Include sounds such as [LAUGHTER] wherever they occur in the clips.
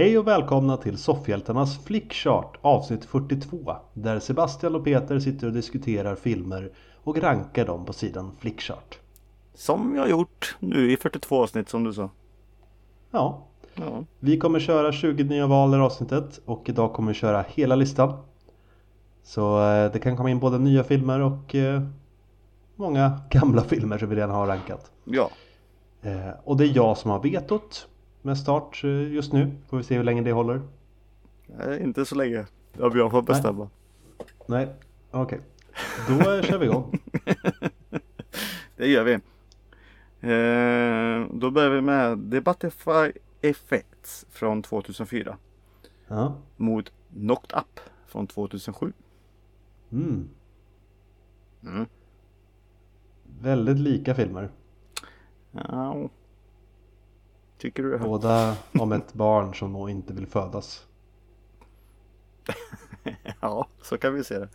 Hej och välkomna till Soffhjältarnas Flickchart avsnitt 42 där Sebastian och Peter sitter och diskuterar filmer och rankar dem på sidan Flickchart. Som jag har gjort nu i 42 avsnitt som du sa. Ja, Ja. vi kommer köra 20 nya val i avsnittet och idag kommer vi köra hela listan. Så eh, det kan komma in både nya filmer och eh, många [LAUGHS] gamla filmer som vi redan har rankat. ja. Eh, Och det är jag som har vetot med start eh, just nu. Får vi se hur länge det håller. Nej, inte så länge. Ja, Björn får bestämma. Nej, okej. Då eh, [LAUGHS] kör vi igång. Det gör vi. Eh, då börjar vi med The Butterfly Effects från 2004 Ja. mot Knocked Up från 2007. Mm. Mm. Väldigt lika filmer. Ja. Tycker du det? Båda om ett barn som nog inte vill födas. [LAUGHS] Ja, så kan vi se det.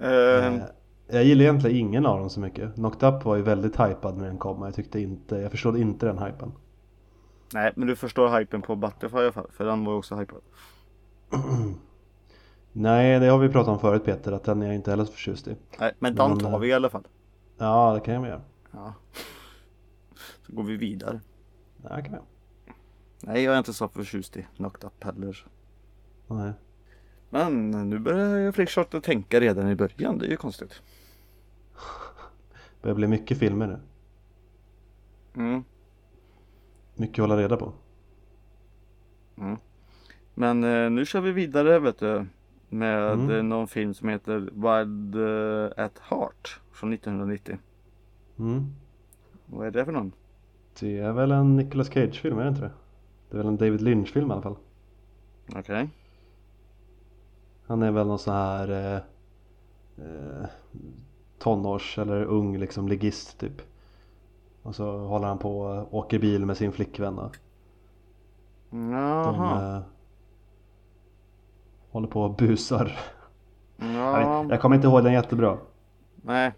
Eh, Jag gillar egentligen ingen av dem så mycket. Knocked Up var ju väldigt hypad när den kom. men Jag tyckte inte, jag förstod inte den hypen. nej, men du förstår hypen på Butterfly i alla fall. För den var ju också hypad. [CLEARS THROAT] Nej, det har vi pratat om förut Peter, att den är jag inte heller så förtjust i. Nej, men den tar eh, vi i alla fall. Ja, det kan jag göra. Ja. Så går vi vidare. Ja, det kan jag. Nej, jag är inte så förtjust i Knocked Up heller. Nej. Men nu börjar jag flickcharta tänka redan i början. Det är ju konstigt. Det börjar bli mycket filmer nu. Mm. Mycket att hålla reda på. Mm. Men eh, nu kör vi vidare vet du. Med Mm. någon film som heter Wild eh, at Heart från 1990. Mm. Vad är det för någon? Det är väl en Nicolas Cage-film, är det inte det? Det är väl en David Lynch-film i alla fall. Okej. Han är väl någon sån här eh, eh, tonårs eller ung liksom ligist typ. Och så håller han på och åker bil med sin flickvän. Och de Jaha. eh, håller på och busar. Jag, vet, jag kommer inte ihåg den jättebra. Nej.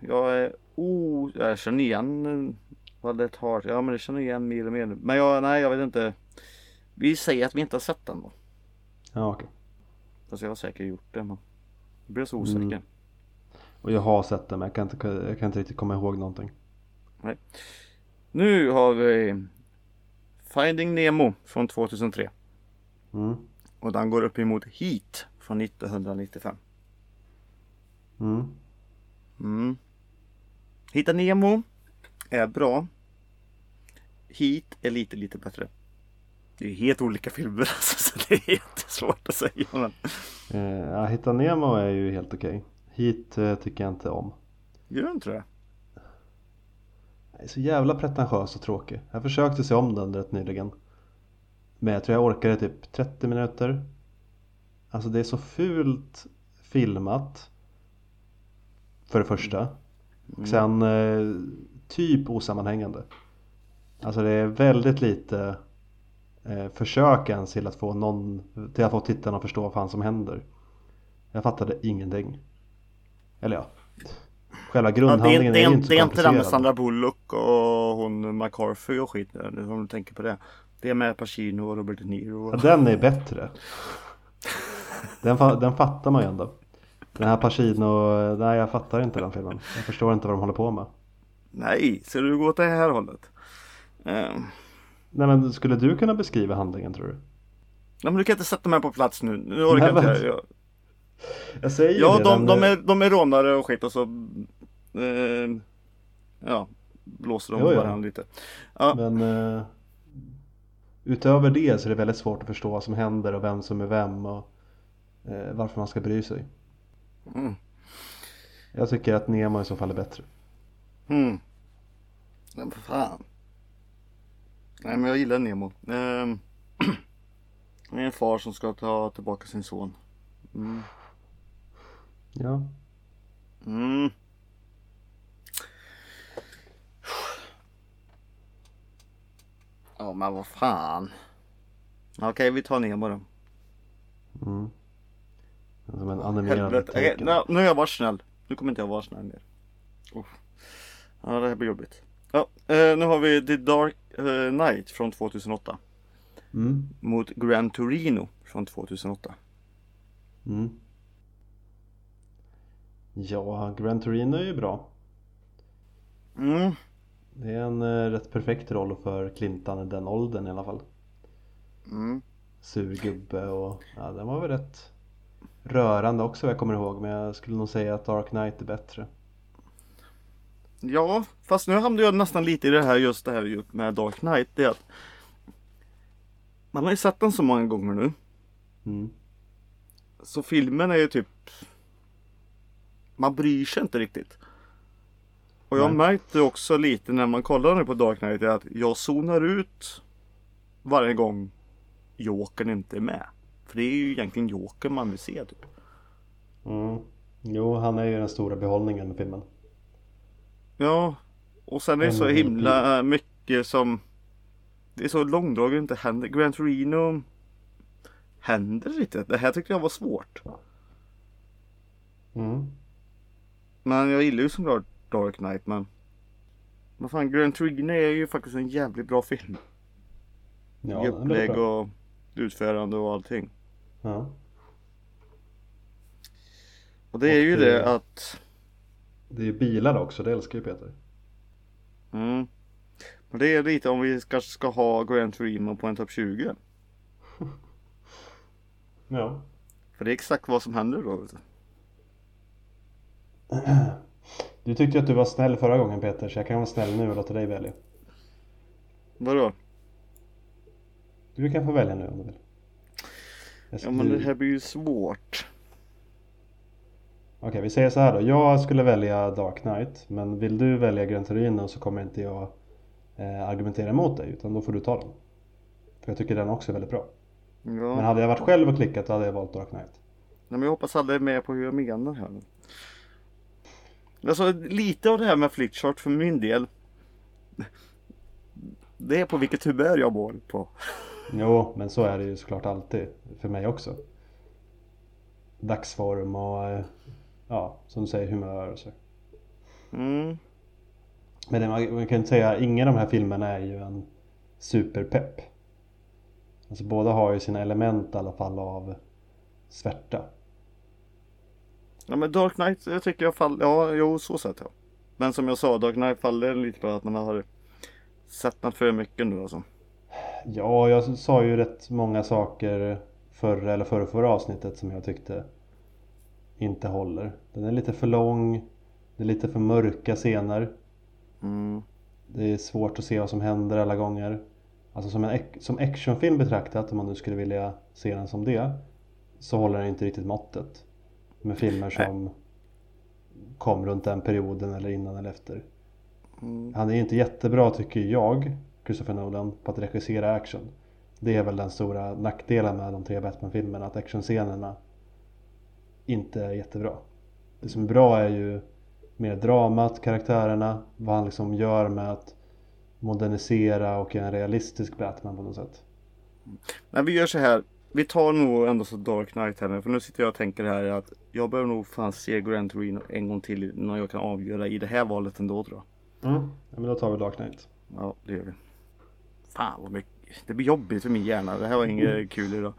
Jag är oh, jag känner igen at Heart. Ja men det känner igen mer och mer. Men jag, nej jag vet inte. Vi säger att vi inte har sett den då. Ja, okej. Fast jag har säkert gjort det men. Jag blir så osäker. Mm. Och jag har sett den men jag kan inte, jag kan inte riktigt komma ihåg någonting. Nu har vi Finding Nemo från 2003. Mm. Och den går upp emot Heat från 1995. Mm. Mm. Hitta Nemo är bra. Heat är lite lite bättre. Det är helt olika filmer [LAUGHS] alltså, så det är jättesvårt att säga. Men... Eh, ja, Hitta Nemo är ju helt okej. Hit eh, tycker jag inte om. Gör du inte det? Jag är så jävla pretentiös och tråkig. Jag försökte se om den rätt nyligen. Men jag tror jag orkade typ 30 minuter. Alltså det är så fult filmat. För det första. Och sen eh, typ osammanhängande. Alltså det är väldigt lite eh, försök ens till att få någon, till att få tittarna att förstå vad fan som händer. Jag fattade ingenting. Eller ja. Själva Ja, det, grundhandlingen är, det, är, ju inte, det är inte den med. Sandra Bullock och hon McCarthy och skit. nu, Om du tänker på det. Det är med Pacino och Robert De Niro. Ja, den är bättre. Den, den fattar man ju ändå. Den här Pacino, nej jag fattar inte den filmen. Jag förstår inte vad de håller på med. Nej, ska du gå åt det här hållet? Eh, Nej men skulle du kunna beskriva handlingen tror du? Nej men du kan inte sätta mig på plats nu. Nu orkar Nej, inte men- jag. jag. Säger Ja det, de, den, de, är, de är rånare och skit och så eh, Ja Blåser de Jo, ja. varandra lite. Ja, Men eh, utöver det så är det väldigt svårt att förstå vad som händer och vem som är vem och eh, varför man ska bry sig. Mm. Jag tycker att Nemo i så fall är bättre. Mm. Men fan. Nej men jag gillar Nemo. Eh, [CLEARS THROAT] det är en far som ska ta tillbaka sin son. Mm. Ja. Mm. Ja men vad fan. Okej vi tar Nemo då. Mm. Som en animerad tecken. nu, nu har jag varit snäll. Nu kommer inte jag vara snäll mer. Uff. Ja det här blir jobbigt. Ja, eh, nu har vi The Dark eh, Knight från 2008. Mm. mot Gran Torino från 2008. Mm. Ja, Gran Torino är ju bra. Mm. Det är en eh, rätt perfekt roll för Clintan i den åldern i alla fall. Mm. Sur gubbe och ja, den var väl rätt rörande också vad jag kommer ihåg men jag skulle nog säga att Dark Knight är bättre. Ja, fast nu hamnade jag nästan lite i det här just det här med Dark Knight. Det är att man har ju sett den så många gånger nu. Mm. Så filmen är ju typ Man bryr sig inte riktigt. Och jag Nej. märkte också lite när man kollar nu på Dark Knight att jag zonar ut varje gång Jokern inte är med. För det är ju egentligen Joker man vill se typ. Mm. Jo, han är ju den stora behållningen med filmen. Ja, och sen är det så himla mycket som Det är så långdraget inte händer. Gran Torino händer lite. Det här tyckte jag var svårt. Mm. Men jag gillar ju såklart Dark Knight men Vad fan, Gran Torino är ju faktiskt en jävligt bra film. Ja, I upplägg och utförande och allting. Ja. Och det är ju det eh, att Det är bilar också, det älskar ju Peter. mm, Men det är lite om vi kanske ska ha Gran Torino på en topp 20. [LAUGHS] Ja. För det är exakt vad som händer då. [CLEARS THROAT] du. Tyckte att du var snäll förra gången Peter, så jag kan vara snäll nu och låta dig välja. Vadå? Du kan få välja nu om du vill. Ja men det här blir ju svårt. Okej, vi säger så här då. Jag skulle välja Dark Knight, men vill du välja Gran Torino så kommer inte jag eh, argumentera emot dig, utan då får du ta den. För jag tycker den också är väldigt bra. Ja. Men hade jag varit själv och klickat då hade jag valt Dark Knight. Nej, men jag hoppas alla är med på hur jag menar här. Alltså lite av det här med flickchart för min del. Det är på vilket humör jag mår på. Jo, men så är det ju såklart alltid. För mig också. Dagsform och eh, ja, som du säger humör och så. Mm. Men det, man, man kan säga, ingen av de här filmerna är ju en superpepp. Alltså båda har ju sina element i alla fall av svärta. Ja men Dark Knight jag tycker jag faller, ja jo så sett ja. Men som jag sa Dark Knight faller lite på att man har sett den för mycket nu alltså. Ja, jag sa ju rätt många saker förra eller förra, förra avsnittet som jag tyckte inte håller. Den är lite för lång, det är lite för mörka scener. Mm. Det är svårt att se vad som händer alla gånger. Alltså som, en, som actionfilm betraktat, om man nu skulle vilja se den som det, så håller den inte riktigt måttet. Med filmer som kom runt den perioden eller innan eller efter. Mm. Han är inte jättebra tycker jag, Christopher Nolan, på att regissera action. Det är väl den stora nackdelen med de tre Batman-filmerna, att actionscenerna inte är jättebra. Det som är bra är ju mer dramat, karaktärerna, vad han liksom gör med att modernisera och en realistisk Batman på något sätt. Men vi gör så här. Vi tar nog ändå så Dark Knight här nu. För nu sitter jag och tänker här att jag behöver nog fan se Gran Torino en gång till innan jag kan avgöra i det här valet ändå tror jag. Mm. Ja, men då tar vi Dark Knight. Ja, det gör vi. Fan vad mycket. Det blir jobbigt för min hjärna. Det här var inget kul idag.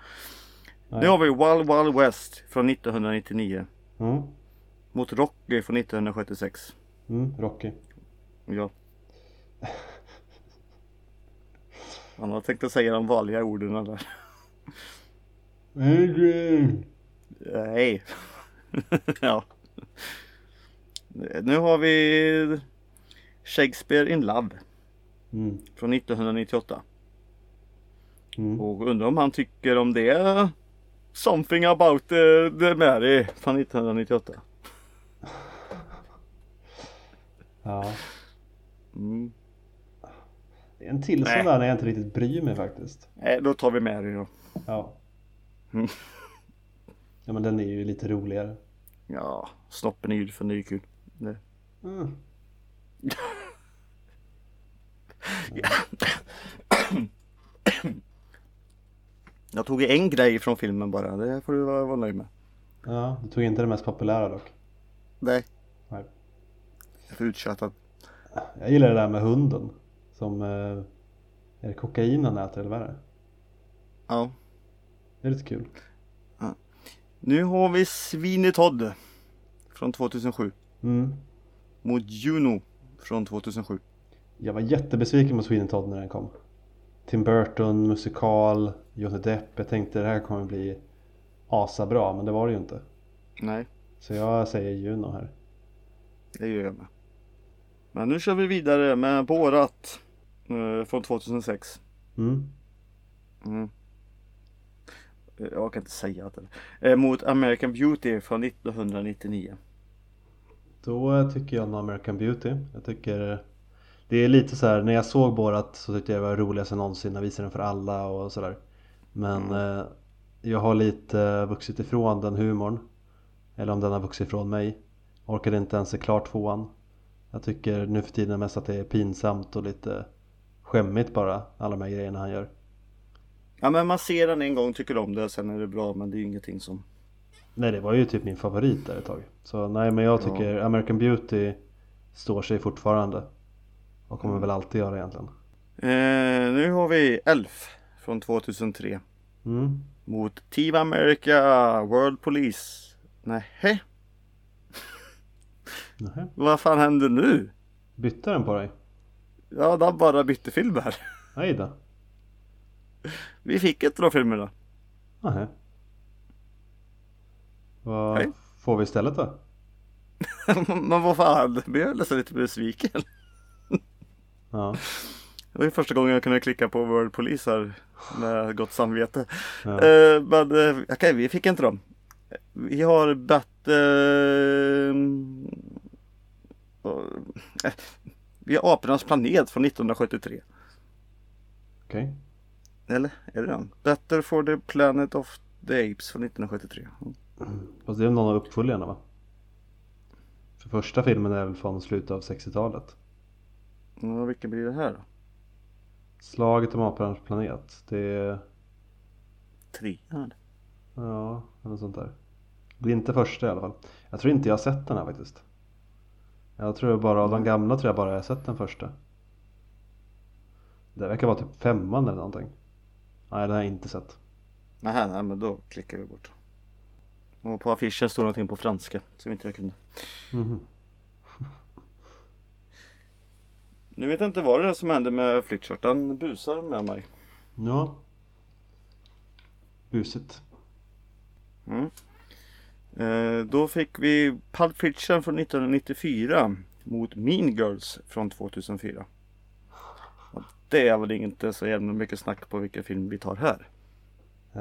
Nej. Nu har vi Wild Wild West från 1999. Mm. Mot Rocky från 1976. Mm. Rocky. Ja. Han har tänkt att säga de vanliga orden där. Adrian! Nej. [LAUGHS] ja. Nu har vi Shakespeare in Love Mm. från 1998. Mm. Och undrar om han tycker om det. Something about uh, the Mary från 1998. Ja. Mm. Det är en till sån där när jag inte riktigt bryr mig faktiskt. Nej, då tar vi Mary då. Ja. Mm. [LAUGHS] Ja men den är ju lite roligare. Ja, snoppen är ju för ny kul. Det. Mm. [LAUGHS] [CLEARS THROAT] Jag tog en grej från filmen bara. Det får du vara, vara nöjd med. Ja, du tog inte det mest populära dock. Nej. Nej. Jag är för uttjatad. Jag gillar det där med hunden. Som... Eh, är det kokain han äter eller vad är det? Ja. Det är lite kul. Nu har vi Sweeney Todd från 2007 Mm. mot Juno från 2007. Jag var jättebesviken på Sweeney Todd när den kom. Tim Burton, musikal, Johnny Depp. Jag tänkte det här kommer bli asabra, men det var det ju inte. Nej, Så jag säger Juno här. det gör jag med. Men nu kör vi vidare med Borat eh, från 2006. Mm. Mm. Eh, Jag kan inte säga att det eh, Mot American Beauty från 1999. Då tycker jag om American Beauty. Jag tycker det är lite så här när jag såg Borat så tyckte jag det var roligaste någonsin. Jag visade den för alla och sådär. Men eh, jag har lite vuxit ifrån den humorn. Eller om den har vuxit ifrån mig. Orkade inte ens se klart tvåan. Jag tycker nu för tiden mest att det är pinsamt och lite skämmigt bara. Alla de här grejerna han gör. Ja men man ser den en gång, tycker om det, sen är det bra men det är ju ingenting som Nej det var ju typ min favorit där ett tag. Så nej men jag tycker American Beauty står sig fortfarande. Och kommer väl alltid göra egentligen. eh, Nu har vi Elf från 2003 Mm. Mot Team America World Police Nähä, [LAUGHS] Nähä. vad fan händer nu? Bytte den på dig? Ja, de bara bytte film här. Nej då. [LAUGHS] Vi fick inte de filmerna. Nähä. Vad Nej. får vi istället då? [LAUGHS] Men vad fan, jag blev nästan lite besviken. Ja. Det var ju första gången jag kunde klicka på World Police här med gott samvete. ja. Eh, men eh, okej, vi fick inte dem. Vi har Bat... eh, eh, vi har Apornas planet från 1973. Okej. Eller är det den? Better for the Planet of the Apes från 1973. Mm. Fast det är någon av uppföljarna va? För första filmen är väl från slutet av 60-talet. Ja, vilken blir det här då? Slaget om apornas planet. Det är... Trean? Ja, eller sånt där. Det är inte första i alla fall. Jag tror inte jag har sett den här faktiskt. Jag tror bara av de gamla tror jag bara jag har sett den första. Det verkar vara typ femman eller någonting. Nej, det har jag inte sett. Nähä, nej men då klickar vi bort. Och på affischen står någonting på franska som inte jag kunde. Mhm. Nu vet jag inte vad det är som händer med Flickchart. Den busar med mig. Ja. Busigt. Mm. Eh, då fick vi Pulp Fiction från 1994 mot Mean Girls från 2004. Och det är väl inte så jävla mycket snack på vilken film vi tar här.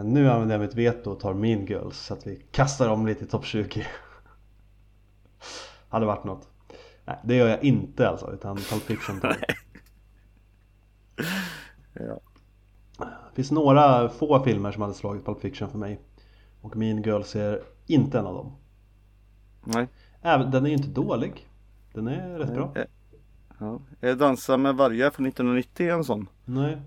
Nu använder jag mitt veto och tar Mean Girls så att vi kastar om lite i topp 20. [LAUGHS] Hade varit något. Nej, det gör jag inte alltså, utan Pulp Fiction tar. [LAUGHS] Ja. Det finns några få filmer som hade slagit Pulp Fiction för mig. Och Mean Girls är inte en av dem. Nej. Även, den är ju inte dålig. Den är rätt bra. Eh, Ja. Är Dansa med vargar från 1990 en sån? Nej,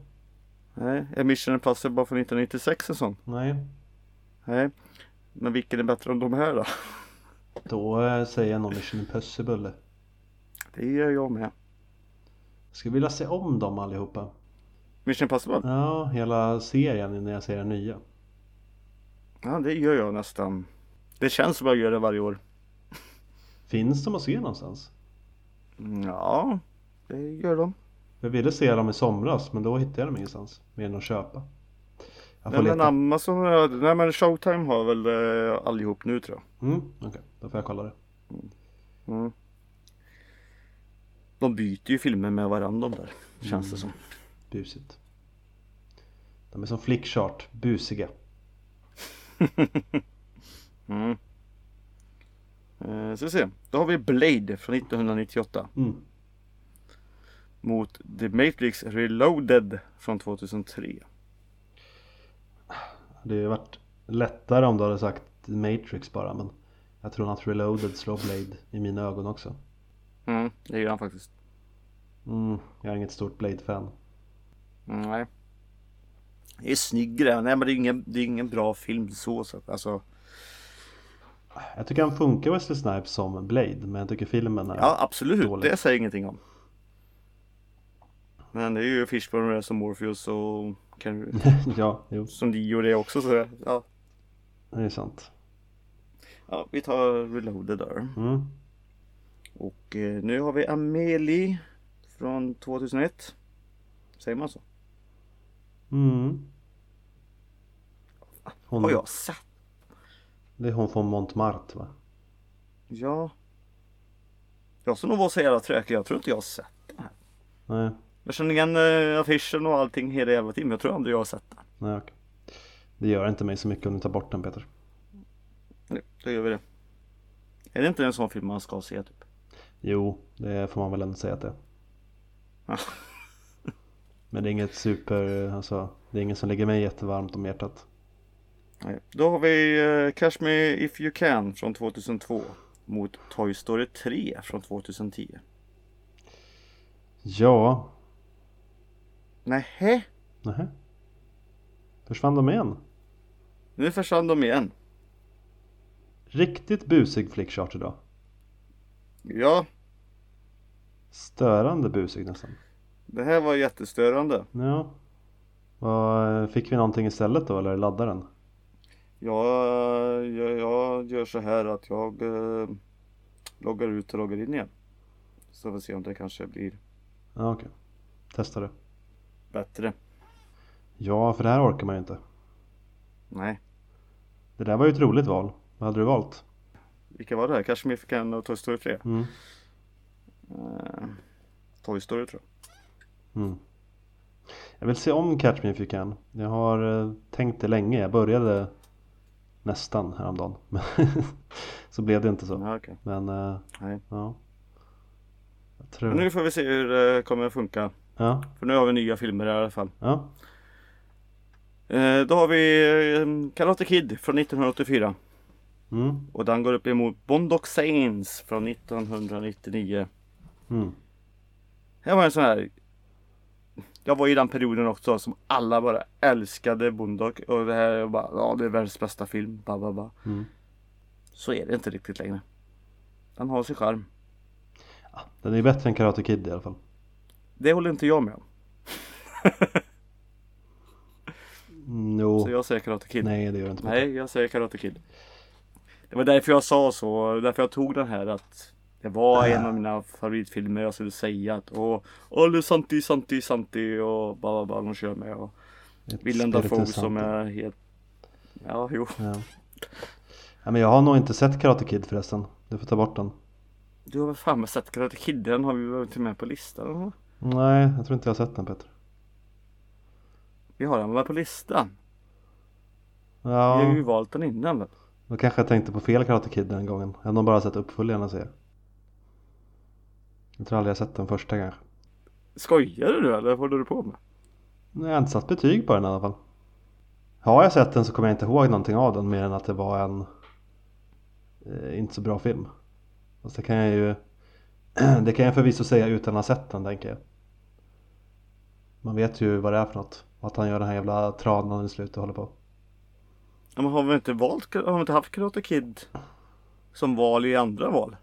Nej. Är Mission Impossible från 1996 en sån? nej. Nej. Men vilken är bättre än de här då? [LAUGHS] Då eh, säger jag nog Mission Impossible. Det gör jag med. Jag skulle vilja se om dem allihopa. Mission Impossible? Ja, hela serien innan jag ser den nya. Ja, det gör jag nästan. Det känns som jag gör det varje år. Finns de att se någonstans? Ja, det gör de. Jag ville se dem i somras men då hittade jag dem ingenstans. Mer än att köpa. Nej, men leta. Amazon, nej men Showtime har väl eh, allihop nu tror jag. Mm, Okej, då får jag kolla det. Mm. De byter ju filmer med varandra de där, känns det som. Busigt. De är som flickchart, busiga. [LAUGHS] Mm. Eh, ska vi se, då har vi Blade från 1998 Mm. mot The Matrix Reloaded från 2003. Det hade ju varit lättare om du hade sagt Matrix bara men jag tror att Reloaded slår Blade i mina ögon också. Mm, det gör han faktiskt. Mm, jag är inget stort Blade-fan. Mm, nej. Det är snyggare, nej men det är ingen, det är ingen bra film så sett. Alltså, Jag tycker han funkar Wesley Snipes som Blade men jag tycker filmen är ja absolut, dålig. det säger jag ingenting om. Men det är ju Fishburne som Morpheus och kan du, [LAUGHS] ja, jo, som Dio det också så ja. det är sant. ja, vi tar Reloaded där. Mm. Och eh, nu har vi Amelie från 2001. Säger man så? Mm. Hon, Har jag sett? Det är hon från Montmartre va? Ja. Jag ska nog vara så jävla tråkig. Jag tror inte jag har sett den här. Nej, Jag känner igen eh, affischen och allting hela jävla tiden. Men jag tror aldrig jag har sett den. nej okej. Det gör inte mig så mycket om du tar bort den Peter. Nu, då gör vi det. Är det inte en sån film man ska se typ? Jo, det får man väl ändå säga att det är. [LAUGHS] Men det är inget super, alltså det är inget som ligger mig jättevarmt om hjärtat. Nej. Då har vi eh, Catch Me If You Can från 2002. Mot Toy Story 3 från 2010. Ja, Nähä? nähä. Försvann de igen? Nu försvann de igen. Riktigt busig flickchart idag. Ja, Störande busig nästan. det här var jättestörande. Ja. Vad, fick vi någonting istället då eller laddaren? Jag, jag, jag gör så här att jag eh, loggar ut och loggar in igen. Så får vi se om det kanske blir Ja okej. Testa det. bättre. Ja, för det här orkar man ju inte. Nej, Det där var ju ett roligt val. Vad hade du valt? vilka var det här? Kanske fick en och Toy Story 3? Mm. Eh, Toy Story tror jag. Mm. Jag vill se om Catch Me If You Can. Jag har eh, tänkt det länge. Jag började nästan häromdagen. Men [LAUGHS] så blev det inte så. Ja, okej. Men eh, ja. Jag Men tror... nu får vi se hur det kommer att funka. Ja, För nu har vi nya filmer i alla fall. ja. Eh, då har vi eh, Karate Kid från 1984. Mm. Och den går upp emot Bondock Saints från 1999. Mm. Det var en sån här Jag var i den perioden också som alla bara älskade Bondock och det här är bara Ja det är världens bästa film ba, ba, ba. Mm. Så är det inte riktigt längre Den har sin charm Ja, den är bättre än Karate Kid i alla fall. Det håller inte jag med om Mm, jo. Så jag säger Karate Kid Nej, det gör det inte. Nej jag säger Karate Kid Det var därför jag sa så Därför jag tog den här att Det var en av mina favoritfilmer jag skulle säga att Åh, Olle Santi Santi Santi och bara bara de kör med och Willem Dafoe som är helt Ja jo Ja. ja. men jag har nog inte sett Karate Kid förresten. Du får ta bort den. Du har väl fan med sett Karate Kid? Den har vi väl till med på listan? eller? Nej, jag tror inte jag har sett den Peter. Vi har den väl på listan? Vi har Ja, ju valt den innan väl? då kanske jag tänkte på fel Karate Kid den gången. Jag har nog bara sett uppföljarna ser jag. Jag tror aldrig jag sett den första kanske. Skojar du nu eller vad håller du på med? Nej, Jag har inte satt betyg på den i alla fall. Har jag sett den så kommer jag inte ihåg någonting av den mer än att det var en eh, inte så bra film. Fast det kan jag ju [CLEARS THROAT] Det kan jag förvisso säga utan att ha sett den tänker jag. Man vet ju vad det är för något. Och att han gör den här jävla tranan i slutet och håller på. Ja, men har vi inte valt, har vi inte haft Karate Kid som val i andra val?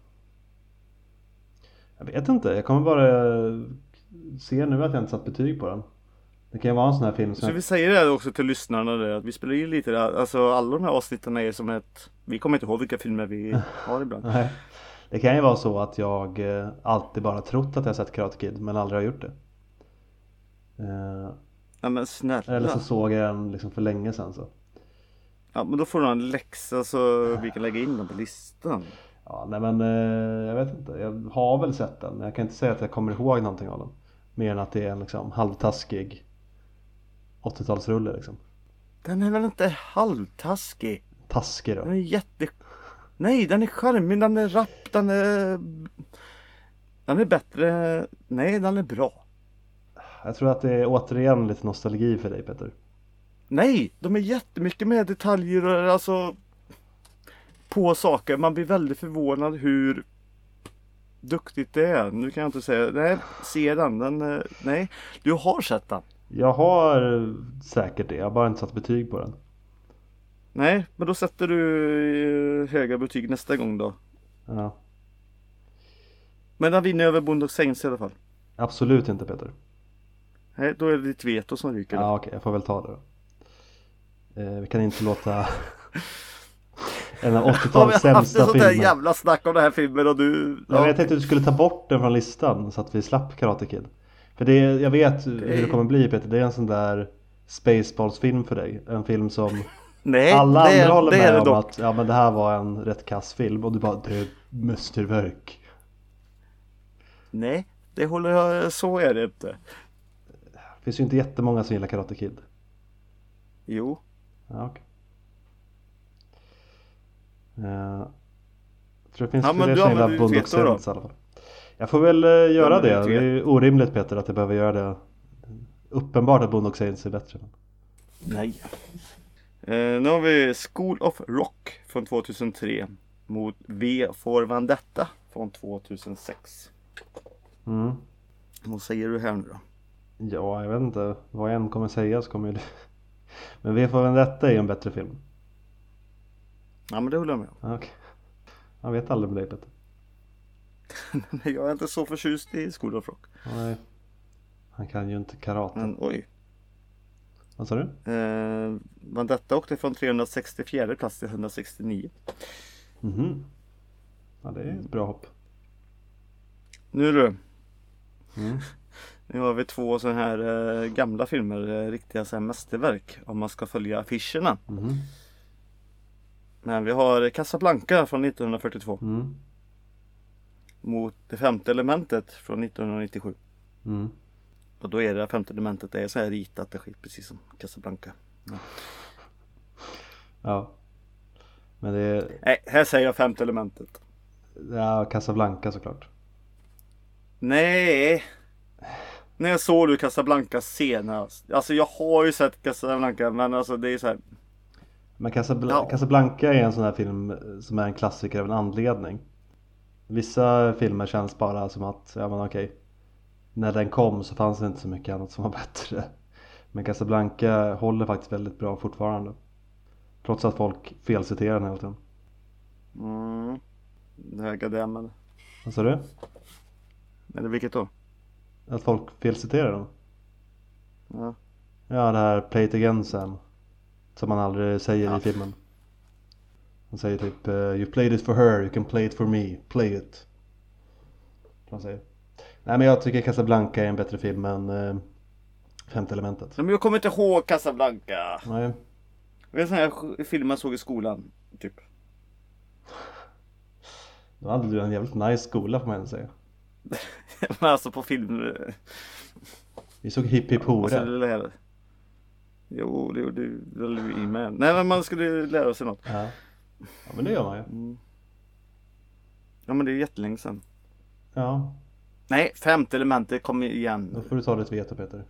Jag vet inte, jag kommer bara se nu att jag inte satt betyg på den. Det kan ju vara en sån här film som Så jag... vi säger det också till lyssnarna där, att vi spelar in lite där, alltså alla de här avsnitten är som ett Vi kommer inte ihåg vilka filmer vi [LAUGHS] har ibland Nej. Det kan ju vara så att jag eh, alltid bara trott att jag sett Karate Kid men aldrig har gjort det. Eh, Nej men snälla Eller så såg jag den liksom för länge sedan så. Ja men då får du en läxa så vi kan lägga in den på listan Ja, nej men eh, jag vet inte. Jag har väl sett den men jag kan inte säga att jag kommer ihåg någonting av den. Mer än att det är en liksom halvtaskig 80-talsrulle liksom. Den är väl inte halvtaskig? Taskig Den då. är jätte... Nej, den är charmig, den är rapp, den är... Den är bättre... Nej, den är bra. Jag tror att det är återigen lite nostalgi för dig Peter. Nej, de är jättemycket med detaljer och alltså... På saker. Man blir väldigt förvånad hur duktigt det är. Nu kan jag inte säga... Nej, se den. den eh, nej, du har sett den. Jag har säkert det, jag har bara inte satt betyg på den. Nej, men då sätter du eh, höga betyg nästa gång då. Ja, Men den vinner över Bondock Saints i alla fall. absolut inte Peter. Nej, då är det ditt veto som ryker. Ja okej, jag får väl ta det då. Eh, vi kan inte låta [LAUGHS] en av Har 80-talets vi haft sämsta ett sånt filmer. jävla snack om den här filmen och du... Ja. Ja. Jag tänkte att du skulle ta bort den från listan så att vi slapp Karate Kid. För det, jag vet hur det kommer bli Peter, det är en sån där Spaceballs-film för dig. En film som [LAUGHS] Nej, alla det, andra håller det med det om dock. att ja, men det här var en rätt kass film och du bara det är mästerverk. Nej, det håller jag... Så är det inte. Det finns ju inte jättemånga som gillar Karate Kid. Jo. Ja, okej. Eh, jag tror det finns Ja, men fler du som gillar då. Saints i alla fall. Jag får väl eh, göra använder det. Det är orimligt Peter att jag behöver göra det. Uppenbart att Boondock Saints är bättre. Nej. Eh, nu har vi School of Rock från 2003 mot V for Vendetta från 2006. Mm. Vad säger du här nu då? Ja, jag vet inte. Vad jag än kommer säga så kommer ju det... [LAUGHS] Men V för Vendetta är ju en bättre film. Ja men det håller jag med om. Okej. Jag vet aldrig med dig Peter. [LAUGHS] Jag är inte så förtjust i School of Rock. Nej. Han kan ju inte karate. Men oj. Vad sa du? Eh, Vendetta åkte från 364 plats till 169. Mhm. Ja, det är ett bra hopp. Nu du. Mm. [LAUGHS] Nu har vi två sådana här eh, gamla filmer, eh, riktiga så här mästerverk om man ska följa affischerna. Mhm. Men vi har Casablanca från 1942 Mm. mot Det femte elementet från 1997. Mm. Och då är det femte elementet, det är så här ritat, det är precis som Casablanca. Ja. Men det är Nej, här säger jag femte elementet. ja, Casablanca såklart. Nej! När såg du Casablanca senast? Alltså jag har ju sett Casablanca men alltså det är så här. Men Casabl- Ja. Casablanca är en sån här film som är en klassiker av en anledning. Vissa filmer känns bara som att, ja men okej. När den kom så fanns det inte så mycket annat som var [LAUGHS] bättre. Men Casablanca håller faktiskt väldigt bra fortfarande. Trots att folk felciterar den hela tiden. Mm. Gademmen. Vad sa du? Eller vilket då? Att folk felciterar den? Ja. Ja det här Play it again Sam. Som man aldrig säger Ja. i filmen. Han säger typ eh, You played it for her, you can play it for me, play it. Han säger. Nej men jag tycker Casablanca är en bättre film än eh, Femte elementet. Men jag kommer inte ihåg Casablanca. Nej. Det är en sån här film man såg i skolan. Typ. Då hade du en jävligt nice skola får man ändå säga. [LAUGHS] Men alltså på film. Vi såg Hipp Hipp lära. Jo, det gjorde väl vi med. Nej men man skulle lära sig något. Ja. ja men det gör man ju. Mm. Ja men det är jättelänge sedan. Ja. Nej, femte elementet kom Då igen. får du ta ditt veto Peter.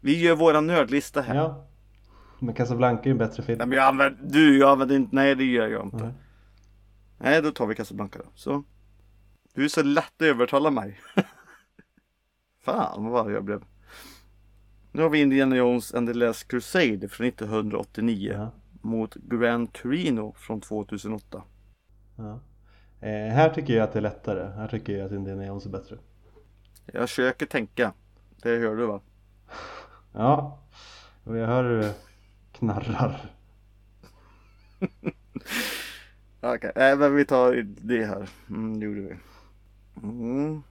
Vi gör våran nördlista här. Ja. Men Casablanca är ju en bättre film. Nej men jag använder, du jag använder inte, nej det gör jag inte. Nej. Nej då tar vi Casablanca då. Så. Du är så lätt att övertala mig. [LAUGHS] Fan vad jag blev. Nu har vi Indiana Jones and the Last Crusade från 1989 Ja. mot Gran Torino från 2008. Ja. Eh, här tycker jag att det är lättare. Här tycker jag att Indiana Jones är bättre. Jag försöker tänka. Det hör du va? [LAUGHS] Ja. Och jag hör hur knarrar. [LAUGHS] Okej, okay. men vi tar det här. Mm, det gjorde vi. Mm.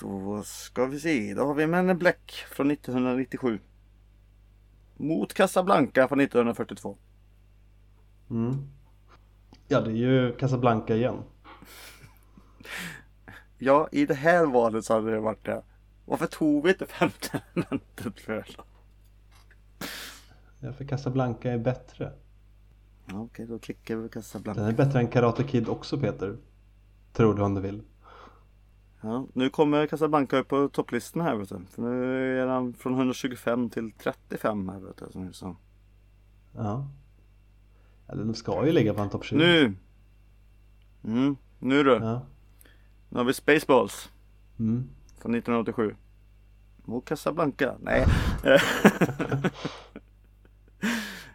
Då ska vi se. Då har vi Men in Black från 1997. Mot Casablanca från 1942. Mm. Ja det är ju Casablanca igen. [LAUGHS] Ja, i det här valet så hade det varit det. Varför tog vi inte femte elementet för? Ja för Casablanca är bättre. Okej, då klickar vi på Casablanca. Den är bättre än Karate Kid också Peter. Tror du om du vill. Ja, nu kommer Casablanca upp på topplistan här vet du. För nu är han från 125 till 35 här vet du. som är Så. Ja. ja den ska ju ligga på en topp 20. Nu! Mm, nu du. Ja. Nu har vi Spaceballs Mm. från 1987. Mot Casablanca? Nej. [LAUGHS]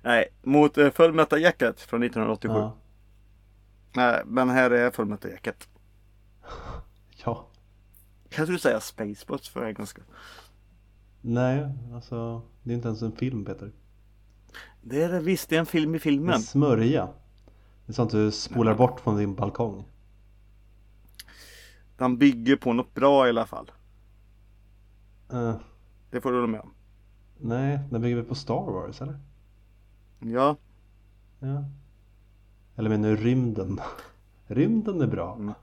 Nej, mot uh, Full Metal Jacket från 1987. Ja. Nej, men här är Full Metal Jacket. [LAUGHS] Kan du säga Spaceballs för en gångs skull? Nej, alltså det är inte ens en film Peter. Det är det visst, det är en film i En filmen. smörja. Det är sånt du spolar bort från din balkong. Den bygger på något bra i alla fall. Eh, Det får du hålla med om. nej, den bygger vi på Star Wars eller? Ja, Ja. Eller menar du rymden? [LAUGHS] Rymden är bra. Mm.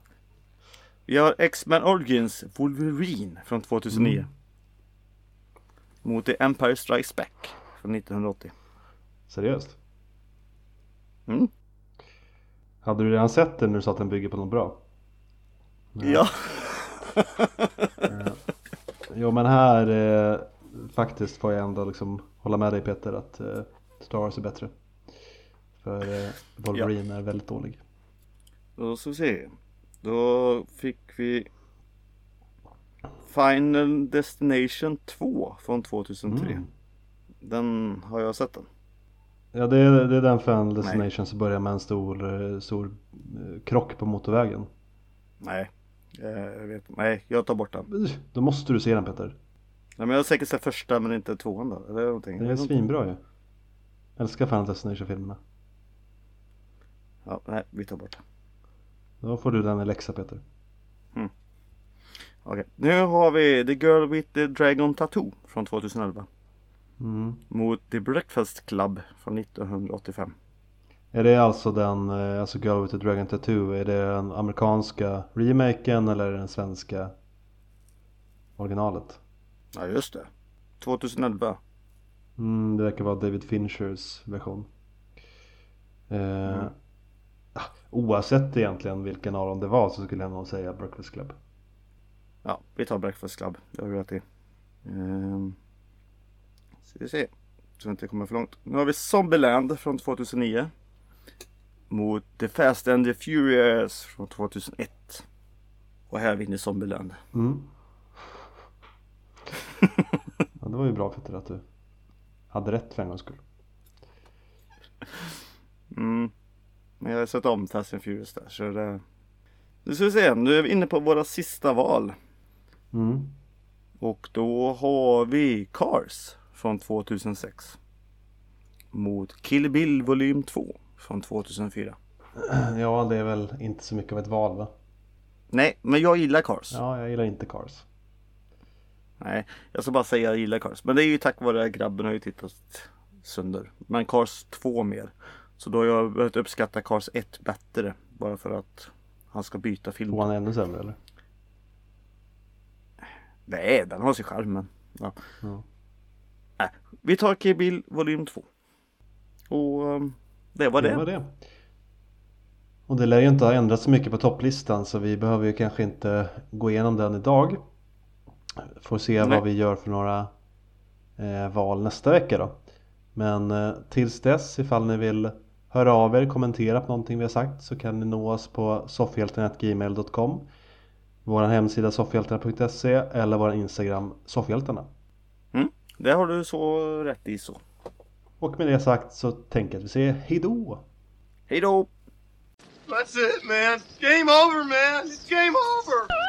Vi har X-Men Origins Wolverine från 2009. Mm. Mot The Empire Strikes Back från 1980. Seriöst? Mm. Hade du redan sett den när du sa att den bygger på något bra? [LAUGHS] Ja. Jo men här eh, faktiskt får jag ändå liksom hålla med dig Peter att eh, Star Wars är bättre. För eh, Wolverine är väldigt dålig. Då ska vi se. Då fick vi Final Destination 2 från 2003. Mm. Den har jag sett den. Ja det är, det är den Final Destination som börjar med en stor, eh, stor eh, krock på motorvägen. Nej, eh, jag vet Nej, jag tar bort den. Då måste du se den Peter. Nej, men jag har säkert sett första men inte tvåan då. Eller någonting. Den är svinbra ju. Älskar Final Destination-filmerna. Ja, nej, vi tar bort den. Då får du den i läxa Peter. Okej, nu har vi The Girl with the Dragon Tattoo från 2011. Mm. Mot The Breakfast Club från 1985. Är det alltså den, eh, alltså Girl with the Dragon Tattoo, är det den amerikanska remaken eller den svenska originalet? Ja, just det. 2011. Mm, det verkar vara David Finchers version. Eh, Mm. Oavsett egentligen vilken av dem det var så skulle jag nog säga Breakfast Club. Ja, vi tar Breakfast Club. Det har vi rätt i. Ehm. Ska vi se. Så vi inte kommer för långt. Nu har vi Zombieland från 2009. Mot The Fast and the Furious från 2001. Och här vinner Zombieland. Mm. [LAUGHS] ja, det var ju bra Peter att du hade rätt för en gångs skull. Mm. Men jag har sett om Fast and Furious där. Så det... Nu ska vi se. Nu är vi inne på våra sista val. Mm. Och då har vi Cars från 2006. Mot Kill Bill volym 2 från 2004. [CLEARS THROAT] Ja, det är väl inte så mycket av ett val va? Nej, men jag gillar Cars. Ja, jag gillar inte Cars. Nej, jag ska bara säga att jag gillar Cars. Men det är ju tack vare att grabben har ju tittat sönder. Men Cars 2 mer. Så då har jag börjat uppskatta Cars 1 bättre. Bara för att han ska byta film. Tvåan är ännu sämre eller? Nej, den har sin charm men. Ja. Ja. Äh, vi tar Kill Bill volym 2. Och um, det var det. Det var det. Och det lär ju inte ha ändrats så mycket på topplistan så vi behöver ju kanske inte gå igenom den idag. Får se Nej. vad vi gör för några eh, val nästa vecka då. Men eh, tills dess ifall ni vill höra av er, kommentera på någonting vi har sagt så kan ni nå oss på soffhjältarna.gmail.com Vår hemsida soffhjältarna.se eller vår Instagram soffhjältarna. Det har du så rätt i så. Och med det sagt så tänker jag att vi säger hejdå! Hej då! That's it, man. Game over, man. It's game over.